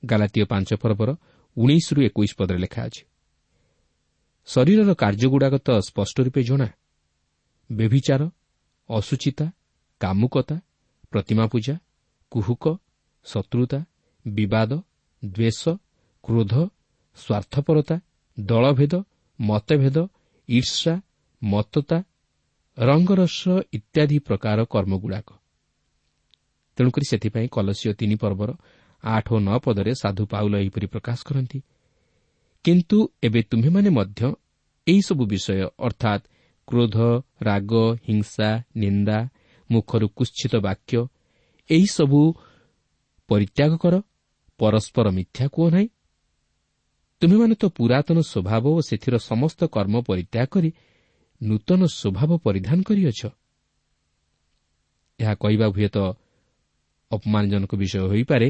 ଗାଲାତୀୟ ପାଞ୍ଚ ପର୍ବର ଉଣେଇଶରୁ ଏକୋଇଶ ପଦରେ ଲେଖା ଅଛି। ଶରୀରର କାର୍ଯ୍ୟଗୁଡ଼ାକ ତ ସ୍ପଷ୍ଟ ରୂପେ ଜଣା। ବ୍ୟଭିଚାର ଅସୁଚିତା କାମୁକତା ପ୍ରତିମା ପୂଜା କୁହୁକ ଶତ୍ରୁତା ବିବାଦ ଦ୍ୱେଷ କ୍ରୋଧ ସ୍ୱାର୍ଥପରତା ଦଳଭେଦ ମତଭେଦ ଈର୍ଷା ମତତା ରଙ୍ଗରସ ଇତ୍ୟାଦି ପ୍ରକାର କର୍ମଗୁଡ଼ାକ। ତେଣୁକରି ସେଥିପାଇଁ କଲସୀୟ ତିନି ପର୍ବର ଆଠ ଓ ନଅ ପଦରେ ସାଧୁ ପାଉଲ ଏହିପରି ପ୍ରକାଶ କରନ୍ତି କିନ୍ତୁ ଏବେ ତୁମ୍ଭେମାନେ ମଧ୍ୟ ଏହିସବୁ ବିଷୟ ଅର୍ଥାତ୍ କ୍ରୋଧ ରାଗ ହିଂସା ନିନ୍ଦା ମୁଖରୁ କୁଶ୍ଚିତ ବାକ୍ୟ ଏହିସବୁ ପରିତ୍ୟାଗ କର ପରସ୍ପର ମିଥ୍ୟା କୁହ ନାହିଁ? ତୁମେମାନେ ତ ପୁରାତନ ସ୍ୱଭାବ ଓ ସେଥିର ସମସ୍ତ କର୍ମ ପରିତ୍ୟାଗ କରି ନୂତନ ସ୍ୱଭାବ ପରିଧାନ କରିଅଛ। ଏହା କହିବା ହୁଏତ ଅପମାନଜନକ ବିଷୟ ହୋଇପାରେ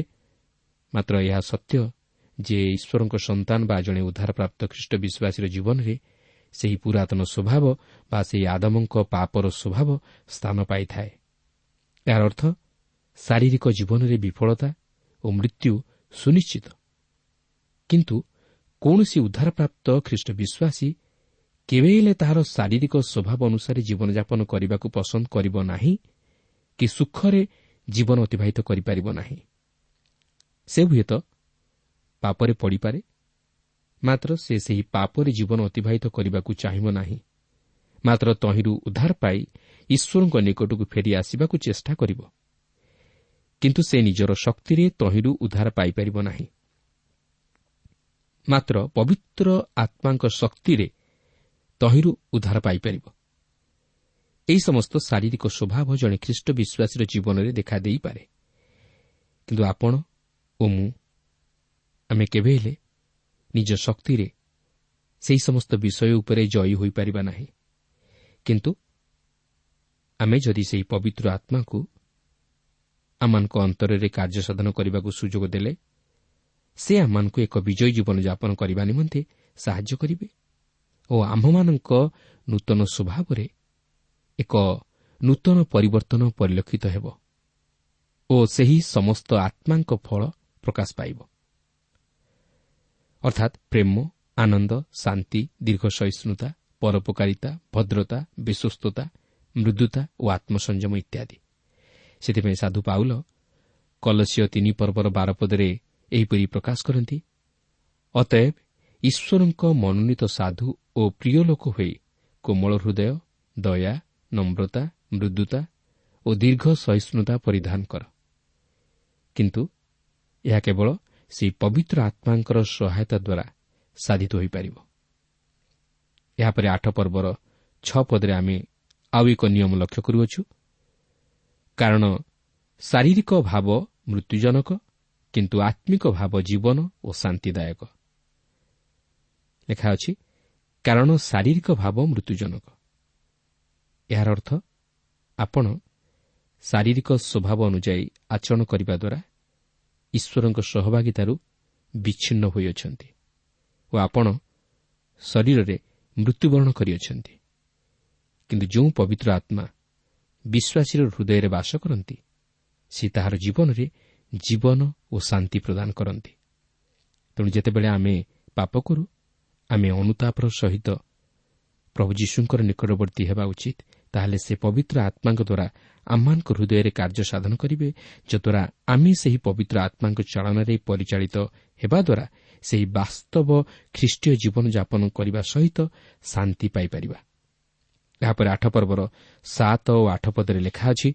ମାତ୍ର ଏହା ସତ୍ୟ ଯେ ଈଶ୍ୱରଙ୍କ ସନ୍ତାନ ବା ଜଣେ ଉଦ୍ଧାରପ୍ରାପ୍ତ ଖ୍ରୀଷ୍ଟ ବିଶ୍ୱାସୀର ଜୀବନରେ ସେହି ପୁରାତନ ସ୍ୱଭାବ ବା ସେହି ଆଦମଙ୍କ ପାପର ସ୍ୱଭାବ ସ୍ଥାନ ପାଇଥାଏ। ଏହାର ଅର୍ଥ ଶାରୀରିକ ଜୀବନରେ ବିଫଳତା ଓ ମୃତ୍ୟୁ ସୁନିଶ୍ଚିତ। କିନ୍ତୁ କୌଣସି ଉଦ୍ଧାରପ୍ରାପ୍ତ ଖ୍ରୀଷ୍ଟ ବିଶ୍ୱାସୀ କେବେ ହେଲେ ତାହାର ଶାରୀରିକ ସ୍ୱଭାବ ଅନୁସାରେ ଜୀବନଯାପନ କରିବାକୁ ପସନ୍ଦ କରିବ ନାହିଁ କି ସୁଖରେ ଜୀବନ ଅତିବାହିତ କରିପାରିବ ନାହିଁ। ସେ ହୁଏତ ପାପରେ ପଡ଼ିପାରେ ମାତ୍ର ସେ ସେହି ପାପରେ ଜୀବନ ଅତିବାହିତ କରିବାକୁ ଚାହିଁବ ନାହିଁ। ମାତ୍ର ତହିଁରୁ ଉଦ୍ଧାର ପାଇ ଈଶ୍ୱରଙ୍କ ନିକଟକୁ ଫେରି ଆସିବାକୁ ଚେଷ୍ଟା କରିବ। କିନ୍ତୁ ସେ ନିଜର ଶକ୍ତିରେ ତହିଁରୁ ଉଦ୍ଧାର ପାଇପାରିବ ନାହିଁ। ମାତ୍ର ପବିତ୍ର ଆତ୍ମାଙ୍କ ଶକ୍ତିରେ ତହିଁରୁ ଉଦ୍ଧାର ପାଇପାରିବ। ଏହି ସମସ୍ତ ଶାରୀରିକ ସ୍ୱଭାବ ଜଣେ ଖ୍ରୀଷ୍ଟ ବିଶ୍ୱାସୀର ଜୀବନରେ ଦେଖା ଦେଇପାରେ। କିନ୍ତୁ ଆପଣ ଓ ମୁଁ ଆମେ କେବେ ହେଲେ ନିଜ ଶକ୍ତିରେ ସେହି ସମସ୍ତ ବିଷୟ ଉପରେ ଜୟୀ ହୋଇପାରିବା ନାହିଁ। କିନ୍ତୁ ଆମେ ଯଦି ସେହି ପବିତ୍ର ଆତ୍ମାକୁ ଆମମାନଙ୍କ ଅନ୍ତରରେ କାର୍ଯ୍ୟ ସାଧନ କରିବାକୁ ସୁଯୋଗ ଦେଲେ ସେ ଆମମାନଙ୍କୁ ଏକ ବିଜୟୀ ଜୀବନଯାପନ କରିବା ନିମନ୍ତେ ସାହାଯ୍ୟ କରିବେ ଓ ଆମ୍ଭମାନଙ୍କ ନୂତନ ସ୍ୱଭାବରେ ଏକ ନୂତନ ପରିବର୍ତ୍ତନ ପରିଲକ୍ଷିତ ହେବ ଓ ସେହି ସମସ୍ତ ଆତ୍ମାଙ୍କ ଫଳ ପ୍ରକାଶ ପାଇବ। ଅର୍ଥାତ୍ ପ୍ରେମ ଆନନ୍ଦ ଶାନ୍ତି ଦୀର୍ଘ ସହିଷ୍ଣୁତା ପରୋପକାରିତା ଭଦ୍ରତା ବିଶ୍ୱସ୍ତତା ମୃଦୁତା ଓ ଆତ୍ମସଂଯମ ଇତ୍ୟାଦି। ସେଥିପାଇଁ ସାଧୁ ପାଉଲ କଲସୀୟ ତିନି ପର୍ବର ବାରପଦରେ ଏହିପରି ପ୍ରକାଶ କରନ୍ତି ଅତଏବ ଈଶ୍ୱରଙ୍କ ମନୋନୀତ ସାଧୁ ଓ ପ୍ରିୟ ଲୋକ ହୋଇ କୋମଳ ହୃଦୟ ଦୟା ନମ୍ରତା ମୃଦୁତା ଓ ଦୀର୍ଘ ସହିଷ୍ଣୁତା ପରିଧାନ କର। କିନ୍ତୁ ଏହା କେବଳ ସେହି ପବିତ୍ର ଆତ୍ମାଙ୍କର ସହାୟତା ଦ୍ୱାରା ସାଧିତ ହୋଇପାରିବ। ଏହାପରେ ଆଠ ପର୍ବର ଛଅ ପଦରେ ଆମେ ଆଉ ଏକ ନିୟମ ଲକ୍ଷ୍ୟ କରୁଅଛୁ। କାରଣ ଶାରୀରିକ ଭାବ ମୃତ୍ୟୁଜନକ କିନ୍ତୁ ଆତ୍ମିକ ଭାବ ଜୀବନ ଓ ଶାନ୍ତିଦାୟକ। ଲେଖା ଅଛି କାରଣ ଶାରୀରିକ ଭାବ ମୃତ୍ୟୁଜନକ। ଏହାର ଅର୍ଥ ଆପଣ ଶାରୀରିକ ସ୍ୱଭାବ ଅନୁଯାୟୀ ଆଚରଣ କରିବା ଦ୍ୱାରା ଈଶ୍ୱରଙ୍କ ସହଭାଗିତାରୁ ବିଚ୍ଛିନ୍ନ ହୋଇଅଛନ୍ତି ଓ ଆପଣ ଶରୀରରେ ମୃତ୍ୟୁବରଣ କରିଅଛନ୍ତି। କିନ୍ତୁ ଯେଉଁ ପବିତ୍ର ଆତ୍ମା ବିଶ୍ୱାସୀର ହୃଦୟରେ ବାସ କରନ୍ତି। ସେ ତାହାର ଜୀବନରେ ଜୀବନ ଓ ଶାନ୍ତି ପ୍ରଦାନ କରନ୍ତି। ତେଣୁ ଯେତେବେଳେ ଆମେ ପାପ କରୁ ଆମେ ଅନୁତାପର ସହିତ ପ୍ରଭୁ ଯୀଶୁଙ୍କର ନିକଟବର୍ତ୍ତୀ ହେବା ଉଚିତ ତାହେଲେ ସେ ପବିତ୍ର ଆତ୍ମାଙ୍କ ଦ୍ୱାରା ଆମମାନଙ୍କ ହୃଦୟରେ କାର୍ଯ୍ୟ ସାଧନ କରିବେ ଯଦ୍ୱାରା ଆମେ ସେହି ପବିତ୍ର ଆତ୍ମାଙ୍କ ଚାଳନାରେ ପରିଚାଳିତ ହେବା ଦ୍ୱାରା ସେହି ବାସ୍ତବ ଖ୍ରୀଷ୍ଟୀୟ ଜୀବନଯାପନ କରିବା ସହିତ ଶାନ୍ତି ପାଇପାରିବା। ଏହାପରେ ଆଠ ପର୍ବର ସାତ ଓ ଆଠ ପଦରେ ଲେଖା ଅଛି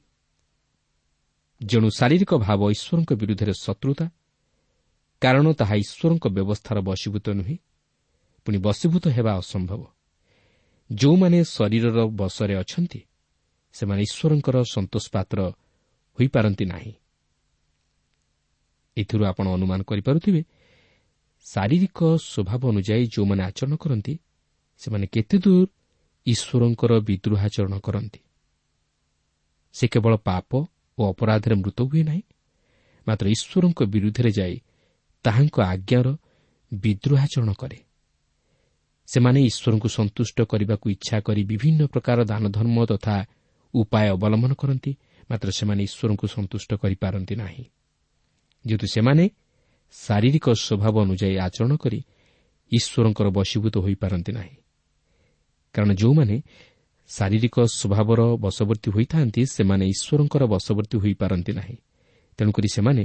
ଯେଣୁ ଶାରୀରିକ ଭାବ ଈଶ୍ୱରଙ୍କ ବିରୁଦ୍ଧରେ ଶତ୍ରୁତା କାରଣ ତାହା ଈଶ୍ୱରଙ୍କ ବ୍ୟବସ୍ଥାର ବଶୀଭୂତ ନୁହେଁ ପୁଣି ବଶୀଭୂତ ହେବା ଅସମ୍ଭବ। ଯେଉଁମାନେ ଶରୀରର ବଶରେ ଅଛନ୍ତି ସେମାନେ ଈଶ୍ୱରଙ୍କର ସନ୍ତୋଷ ପାତ୍ର ହୋଇପାରନ୍ତି ନାହିଁ। ଏଥିରୁ ଆପଣ ଅନୁମାନ କରିପାରୁଥିବେ ଶାରୀରିକ ସ୍ୱଭାବ ଅନୁଯାୟୀ ଯେଉଁମାନେ ଆଚରଣ କରନ୍ତି ସେମାନେ କେତେଦୂର ଈଶ୍ୱରଙ୍କର ବିଦ୍ରୋହାଚରଣ କରନ୍ତି। ସେ କେବଳ ପାପ ଓ ଅପରାଧରେ ମୃତ ହୁଏ ନାହିଁ ମାତ୍ର ଈଶ୍ୱରଙ୍କ ବିରୁଦ୍ଧରେ ଯାଇ ତାହାଙ୍କ ଆଜ୍ଞାର ବିଦ୍ରୋହାଚରଣ କରେ। ସେମାନେ ଈଶ୍ୱରଙ୍କୁ ସନ୍ତୁଷ୍ଟ କରିବାକୁ ଇଚ୍ଛା କରି ବିଭିନ୍ନ ପ୍ରକାର ଦାନଧର୍ମ ତଥା ଉପାୟ ଅବଲମ୍ବନ କରନ୍ତି ମାତ୍ର ସେମାନେ ଈଶ୍ୱରଙ୍କୁ ସନ୍ତୁଷ୍ଟ କରିପାରନ୍ତି ନାହିଁ। ଯେହେତୁ ସେମାନେ ଶାରୀରିକ ସ୍ୱଭାବ ଅନୁଯାୟୀ ଆଚରଣ କରି ଈଶ୍ୱରଙ୍କର ବଶୀଭୂତ ହୋଇପାରନ୍ତି ନାହିଁ। କାରଣ ଯେଉଁମାନେ ଶାରୀରିକ ସ୍ୱଭାବର ବଶବର୍ତ୍ତୀ ହୋଇଥାନ୍ତି ସେମାନେ ଈଶ୍ୱରଙ୍କର ବଶବର୍ତ୍ତୀ ହୋଇପାରନ୍ତି ନାହିଁ। ତେଣୁକରି ସେମାନେ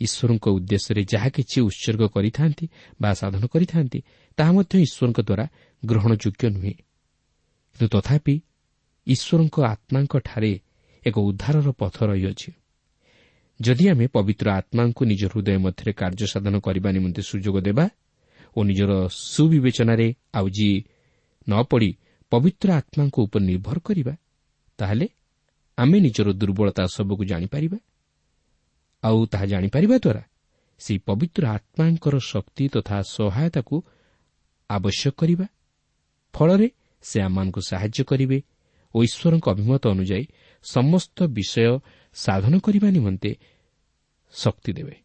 ଈଶ୍ୱରଙ୍କ ଉଦ୍ଦେଶ୍ୟରେ ଯାହା କିଛି ଉତ୍ସର୍ଗ କରିଥାନ୍ତି ବା ସାଧନ କରିଥାନ୍ତି ତାହା ମଧ୍ୟ ଈଶ୍ୱରଙ୍କ ଦ୍ୱାରା ଗ୍ରହଣଯୋଗ୍ୟ ନୁହେଁ। କିନ୍ତୁ ତଥାପି ଈଶ୍ୱରଙ୍କ ଆତ୍ମାଙ୍କଠାରେ ଏକ ଉଦ୍ଧାରର ପଥ ରହିଅଛି। ଯଦି ଆମେ ପବିତ୍ର ଆତ୍ମାଙ୍କୁ ନିଜ ହୃଦୟ ମଧ୍ୟରେ କାର୍ଯ୍ୟ ସାଧନ କରିବା ନିମନ୍ତେ ସୁଯୋଗ ଦେବା ଓ ନିଜର ସୁବିବେଚନାରେ ଆଉ ଯିଏ ନ ପଡ଼ି ପବିତ୍ର ଆତ୍ମାଙ୍କ ଉପରେ ନିର୍ଭର କରିବା ତାହେଲେ ଆମେ ନିଜର ଦୁର୍ବଳତା ସବୁକୁ ଜାଣିପାରିବା। ଆଉ ତାହା ଜାଣିପାରିବା ଦ୍ୱାରା ସେହି ପବିତ୍ର ଆତ୍ମାଙ୍କର ଶକ୍ତି ତଥା ସହାୟତାକୁ ଆବଶ୍ୟକ କରିବା। ଫଳରେ ସେ ଆମମାନଙ୍କୁ ସାହାଯ୍ୟ କରିବେ ଓ ଈଶ୍ୱରଙ୍କ ଅଭିମତ ଅନୁଯାୟୀ ସମସ୍ତ ବିଷୟ ସାଧନ କରିବା ନିମନ୍ତେ ଶକ୍ତି ଦେବେ।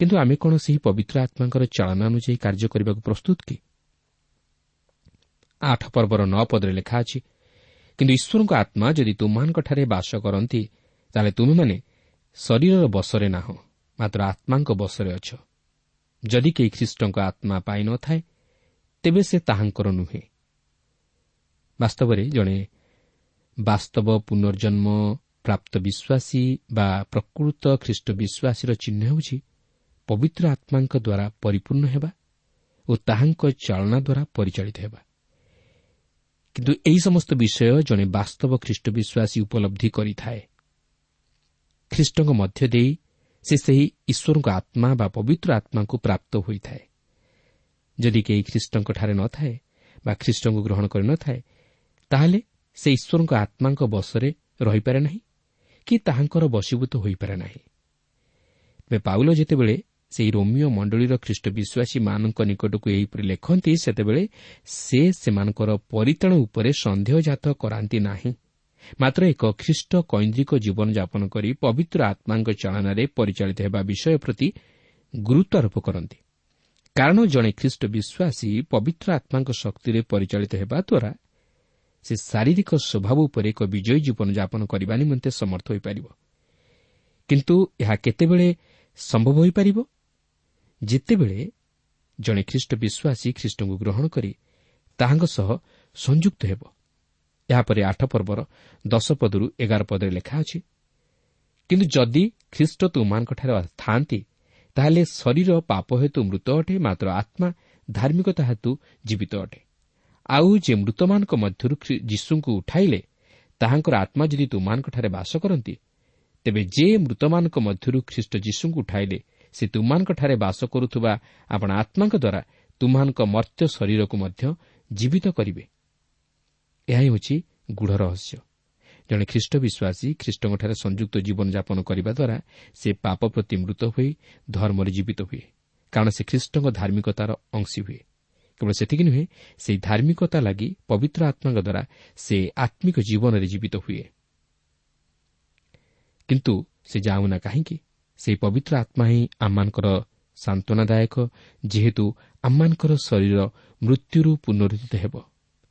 କିନ୍ତୁ ଆମେ କ'ଣ ସେହି ପବିତ୍ର ଆତ୍ମାଙ୍କର ଚାଳନା ଅନୁଯାୟୀ କାର୍ଯ୍ୟ କରିବାକୁ ପ୍ରସ୍ତୁତ କି? ଆଠ ପର୍ବର ନଅ ପଦରେ ଲେଖା ଅଛି କିନ୍ତୁ ଈଶ୍ୱରଙ୍କ ଆତ୍ମା ଯଦି ତୁମମାନଙ୍କଠାରେ ବାସ କରନ୍ତି ତାହେଲେ ତୁମେମାନେ ଶରୀରର ବଶରେ ନାହଁ ମାତ୍ର ଆତ୍ମାଙ୍କ ବଶରେ ଅଛ। ଯଦି କେହି ଖ୍ରୀଷ୍ଟଙ୍କ ଆତ୍ମା ପାଇନଥାଏ ତେବେ ସେ ତାହାଙ୍କର ନୁହେଁ। ବାସ୍ତବରେ ଜଣେ ବାସ୍ତବ ପୁନର୍ଜନ୍ମ ପ୍ରାପ୍ତ ବିଶ୍ୱାସୀ ବା ପ୍ରକୃତ ଖ୍ରୀଷ୍ଟ ବିଶ୍ୱାସୀର ଚିହ୍ନ ହେଉଛି ପବିତ୍ର ଆତ୍ମାଙ୍କ ଦ୍ୱାରା ପରିପୂର୍ଣ୍ଣ ହେବା ଓ ତାହାଙ୍କ ଚାଳନା ଦ୍ୱାରା ପରିଚାଳିତ ହେବା। କିନ୍ତୁ ଏହି ସମସ୍ତ ବିଷୟ ଜଣେ ବାସ୍ତବ ଖ୍ରୀଷ୍ଟ ବିଶ୍ୱାସୀ ଉପଲବ୍ଧି କରିଥାଏ ଖ୍ରୀଷ୍ଟଙ୍କ ମଧ୍ୟ ଦେଇ ସେ ସେହି ଈଶ୍ୱରଙ୍କ ଆତ୍ମା ବା ପବିତ୍ର ଆତ୍ମାଙ୍କୁ ପ୍ରାପ୍ତ ହୋଇଥାଏ। ଯଦି କେହି ଖ୍ରୀଷ୍ଟଙ୍କଠାରେ ନଥାଏ ବା ଖ୍ରୀଷ୍ଟଙ୍କୁ ଗ୍ରହଣ କରିନଥାଏ ତାହେଲେ ସେ ଈଶ୍ୱରଙ୍କ ଆତ୍ମାଙ୍କ ବଶରେ ରହିପାରେ ନାହିଁ କି ତାହାଙ୍କର ବଶୀଭୂତ ହୋଇପାରେ ନାହିଁ। ପାଉଲ ଯେତେବେଳେ ସେହି ରୋମିଓ ମଣ୍ଡଳୀର ଖ୍ରୀଷ୍ଟ ବିଶ୍ୱାସୀମାନଙ୍କ ନିକଟକୁ ଏହିପରି ଲେଖନ୍ତି ସେତେବେଳେ ସେ ସେମାନଙ୍କର ପରିତାଣ ଉପରେ ସନ୍ଦେହଜାତ କରାନ୍ତି ନାହିଁ। ମାତ୍ର ଏକ ଖ୍ରୀଷ୍ଟ କୈନ୍ଦ୍ରିକ ଜୀବନଯାପନ କରି ପବିତ୍ର ଆତ୍ମାଙ୍କ ଚାଳନାରେ ପରିଚାଳିତ ହେବା ବିଷୟ ପ୍ରତି ଗୁରୁତ୍ୱାରୋପ କରନ୍ତି। କାରଣ ଜଣେ ଖ୍ରୀଷ୍ଟ ବିଶ୍ୱାସୀ ପବିତ୍ର ଆତ୍ମାଙ୍କ ଶକ୍ତିରେ ପରିଚାଳିତ ହେବା ଦ୍ୱାରା ସେ ଶାରୀରିକ ସ୍ୱଭାବ ଉପରେ ଏକ ବିଜୟୀ ଜୀବନଯାପନ କରିବା ନିମନ୍ତେ ସମର୍ଥ ହୋଇପାରିବ। କିନ୍ତୁ ଏହା କେତେବେଳେ ସମ୍ଭବ ହୋଇପାରିବ? ଯେତେବେଳେ ଜଣେ ଖ୍ରୀଷ୍ଟ ବିଶ୍ୱାସୀ ଖ୍ରୀଷ୍ଟଙ୍କୁ ଗ୍ରହଣ କରି ତାହାଙ୍କ ସହ ସଂଯୁକ୍ତ ହେବ ଏହାପରେ ଆଠ ପର୍ବର ଦଶ ପଦରୁ ଏଗାର ପଦରେ ଲେଖା ଅଛି କିନ୍ତୁ ଯଦି ଖ୍ରୀଷ୍ଟ ତୁମାନଙ୍କଠାରେ ଥାଆନ୍ତି ତାହେଲେ ଶରୀର ପାପ ହେତୁ ମୃତ ଅଟେ ମାତ୍ର ଆତ୍ମା ଧାର୍ମିକତା ହେତୁ ଜୀବିତ ଅଟେ। ଆଉ ଯେ ମୃତମାନଙ୍କ ମଧ୍ୟରୁ ଯୀଶୁଙ୍କୁ ଉଠାଇଲେ ତାହାଙ୍କର ଆତ୍ମା ଯଦି ତୁମାନଙ୍କଠାରେ ବାସ କରନ୍ତି ତେବେ ଯେ ମୃତମାନଙ୍କ ମଧ୍ୟରୁ ଖ୍ରୀଷ୍ଟ ଯୀଶୁଙ୍କୁ ଉଠାଇଲେ ସେ ତୁମାନଙ୍କଠାରେ ବାସ କରୁଥିବା ଆପଣ ଆତ୍ମାଙ୍କ ଦ୍ୱାରା ତୁମାନଙ୍କ ମର୍ତ୍ତ୍ୟ ଶରୀରକୁ ମଧ୍ୟ ଜୀବିତ କରିବେ। ଏହା ହେଉଛି ଗୁଢ଼ ରହସ୍ୟ। ଜଣେ ଖ୍ରୀଷ୍ଟ ବିଶ୍ୱାସୀ ଖ୍ରୀଷ୍ଟଙ୍କଠାରେ ସଂଯୁକ୍ତ ଜୀବନଯାପନ କରିବା ଦ୍ୱାରା ସେ ପାପ ପ୍ରତି ମୃତ ହୋଇ ଧର୍ମରେ ଜୀବିତ ହୁଏ। କାରଣ ସେ ଖ୍ରୀଷ୍ଟଙ୍କ ଧାର୍ମିକତାର ଅଂଶୀ ହୁଏ। କେବଳ ସେତିକି ନୁହେଁ ସେହି ଧାର୍ମିକତା ଲାଗି ପବିତ୍ର ଆତ୍ମାଙ୍କ ଦ୍ୱାରା ସେ ଆତ୍ମିକ ଜୀବନରେ ଜୀବିତ ହୁଏ। କିନ୍ତୁ ସେ ଯାଉନା କାହିଁକି? ସେହି ପବିତ୍ର ଆତ୍ମା ହିଁ ଆମମାନଙ୍କର ସାନ୍ତ୍ୱନାଦାୟକ ଯେହେତୁ ଆମମାନଙ୍କର ଶରୀର ମୃତ୍ୟୁରୁ ପୁନରୁଦ୍ଧିତ ହେବ।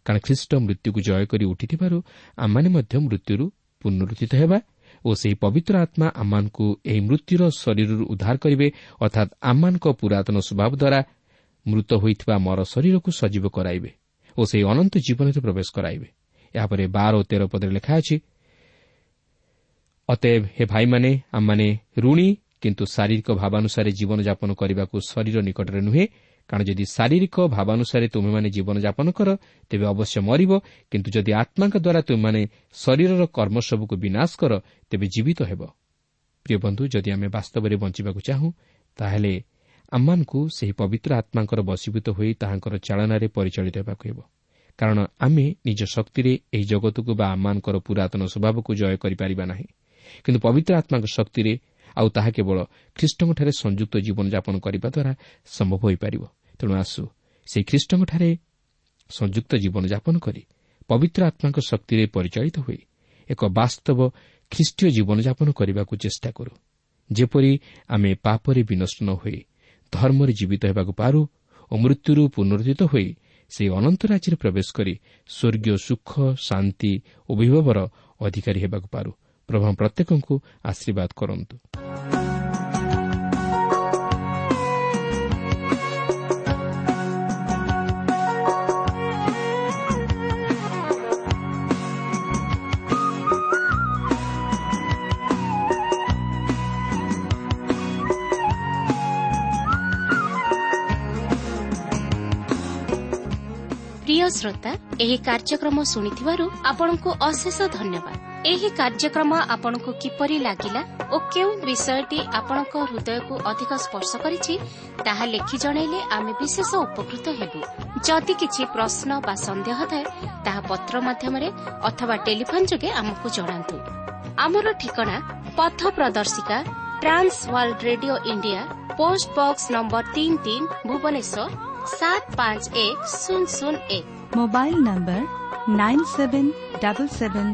କାରଣ ଖ୍ରୀଷ୍ଟ ମୃତ୍ୟୁକୁ ଜୟ କରି ଉଠିଥିବାରୁ ଆମମାନେ ମଧ୍ୟ ମୃତ୍ୟୁରୁ ପୁନରୁଦ୍ଧିତ ହେବା ଓ ସେହି ପବିତ୍ର ଆତ୍ମା ଆମମାନଙ୍କୁ ଏହି ମୃତ୍ୟୁର ଶରୀରରୁ ଉଦ୍ଧାର କରିବେ ଅର୍ଥାତ୍ ଆମମାନଙ୍କ ପୁରାତନ ସ୍ୱଭାବ ଦ୍ୱାରା ମୃତ ହୋଇଥିବା ମର ଶରୀରକୁ ସଜୀବ କରାଇବେ ଓ ସେହି ଅନନ୍ତ ଜୀବନରେ ପ୍ରବେଶ କରାଇବେ। ଏହାପରେ ବାର ଓ ତେର ପଦରେ ଲେଖା ଅଛି ଅତଏବ ହେ ଭାଇମାନେ ଆମମାନେ ଋଣୀ କିନ୍ତୁ ଶାରୀରିକ ଭାବାନୁସାରେ ଜୀବନଯାପନ କରିବାକୁ ଶରୀର ନିକଟରେ ନୁହେଁ। କାରଣ ଯଦି ଶାରୀରିକ ଭାବାନୁସାରେ ତୁମେମାନେ ଜୀବନଯାପନ କର ତେବେ ଅବଶ୍ୟ ମରିବ। କିନ୍ତୁ ଯଦି ଆତ୍ମାଙ୍କ ଦ୍ୱାରା ତୁମେମାନେ ଶରୀରର କର୍ମ ସବୁକୁ ବିନାଶ କର ତେବେ ଜୀବିତ ହେବ। ପ୍ରିୟ ବନ୍ଧୁ ଯଦି ଆମେ ବାସ୍ତବରେ ବଞ୍ଚିବାକୁ ଚାହୁଁ ତାହେଲେ ଆମମାନଙ୍କୁ ସେହି ପବିତ୍ର ଆତ୍ମାଙ୍କର ବଶୀଭୂତ ହୋଇ ତାହାଙ୍କର ଚାଳନାରେ ପରିଚାଳିତ ହେବାକୁ ହେବ। କାରଣ ଆମେ ନିଜ ଶକ୍ତିରେ ଏହି ଜଗତକୁ ବା ଆମମାନଙ୍କର ପୁରାତନ ସ୍ୱଭାବକୁ ଜୟ କରିପାରିବା ନାହିଁ। କିନ୍ତୁ ପବିତ୍ର ଆତ୍ମାଙ୍କ ଶକ୍ତିରେ ଆଉ ତାହା କେବଳ ଖ୍ରୀଷ୍ଟଙ୍କଠାରେ ସଂଯୁକ୍ତ ଜୀବନଯାପନ କରିବା ଦ୍ୱାରା ସମ୍ଭବ ହୋଇପାରିବ। ତେଣୁ ଆସୁ ସେହି ଖ୍ରୀଷ୍ଟଙ୍କଠାରେ ସଂଯୁକ୍ତ ଜୀବନଯାପନ କରି ପବିତ୍ର ଆତ୍ମାଙ୍କ ଶକ୍ତିରେ ପରିଚାଳିତ ହୋଇ ଏକ ବାସ୍ତବ ଖ୍ରୀଷ୍ଟୀୟ ଜୀବନଯାପନ କରିବାକୁ ଚେଷ୍ଟା କରୁ। ଯେପରି ଆମେ ପାପରେ ବିନଷ୍ଟ ନ ହୋଇ ଧର୍ମରେ ଜୀବିତ ହେବାକୁ ପାରୁ ଓ ମୃତ୍ୟୁରୁ ପୁନରୁଦ୍ଧିତ ହୋଇ ସେହି ଅନନ୍ତ ରାଜ୍ୟରେ ପ୍ରବେଶ କରି ସ୍ୱର୍ଗୀୟ ସୁଖ ଶାନ୍ତି ଓ ବିଭବର ଅଧିକାରୀ ହେବାକୁ ପାରୁ। ପ୍ରଭୁ ପ୍ରତ୍ୟେକଙ୍କୁ ଆଶୀର୍ବାଦ କରନ୍ତୁ। ଶ୍ରୋତା ଏହି କାର୍ଯ୍ୟକ୍ରମ ଶୁଣିଥିବାରୁ ଆପଣଙ୍କୁ ଅଶେଷ ଧନ୍ୟବାଦ। ଏହି କାର୍ଯ୍ୟକ୍ରମ ଆପଣଙ୍କୁ କିପରି ଲାଗିଲା ଓ କେଉଁ ବିଷୟଟି ଆପଣଙ୍କ ହୃଦୟକୁ ଅଧିକ ସ୍ପର୍ଶ କରିଛି ତାହା ଲେଖି ଜଣାଇଲେ ଆମେ ବିଶେଷ ଉପକୃତ ହେବୁ। ଯଦି କିଛି ପ୍ରଶ୍ନ ବା ସନ୍ଦେହ ଥାଏ ତାହା ପତ୍ର ମାଧ୍ୟମରେ ଅଥବା ଟେଲିଫୋନ୍ ଯୋଗେ ଆମକୁ ଜଣାନ୍ତୁ। ଆମର ଠିକଣା ପଥ ପ୍ରଦର୍ଶିକା Trans World Radio India post box number ତିନି ତିନି ଭୁବନେଶ୍ୱର ସାତ ପାଞ୍ଚ ଏକ ଶୂନ ଶୂନ ଏକ। Mobile number nine seven double seven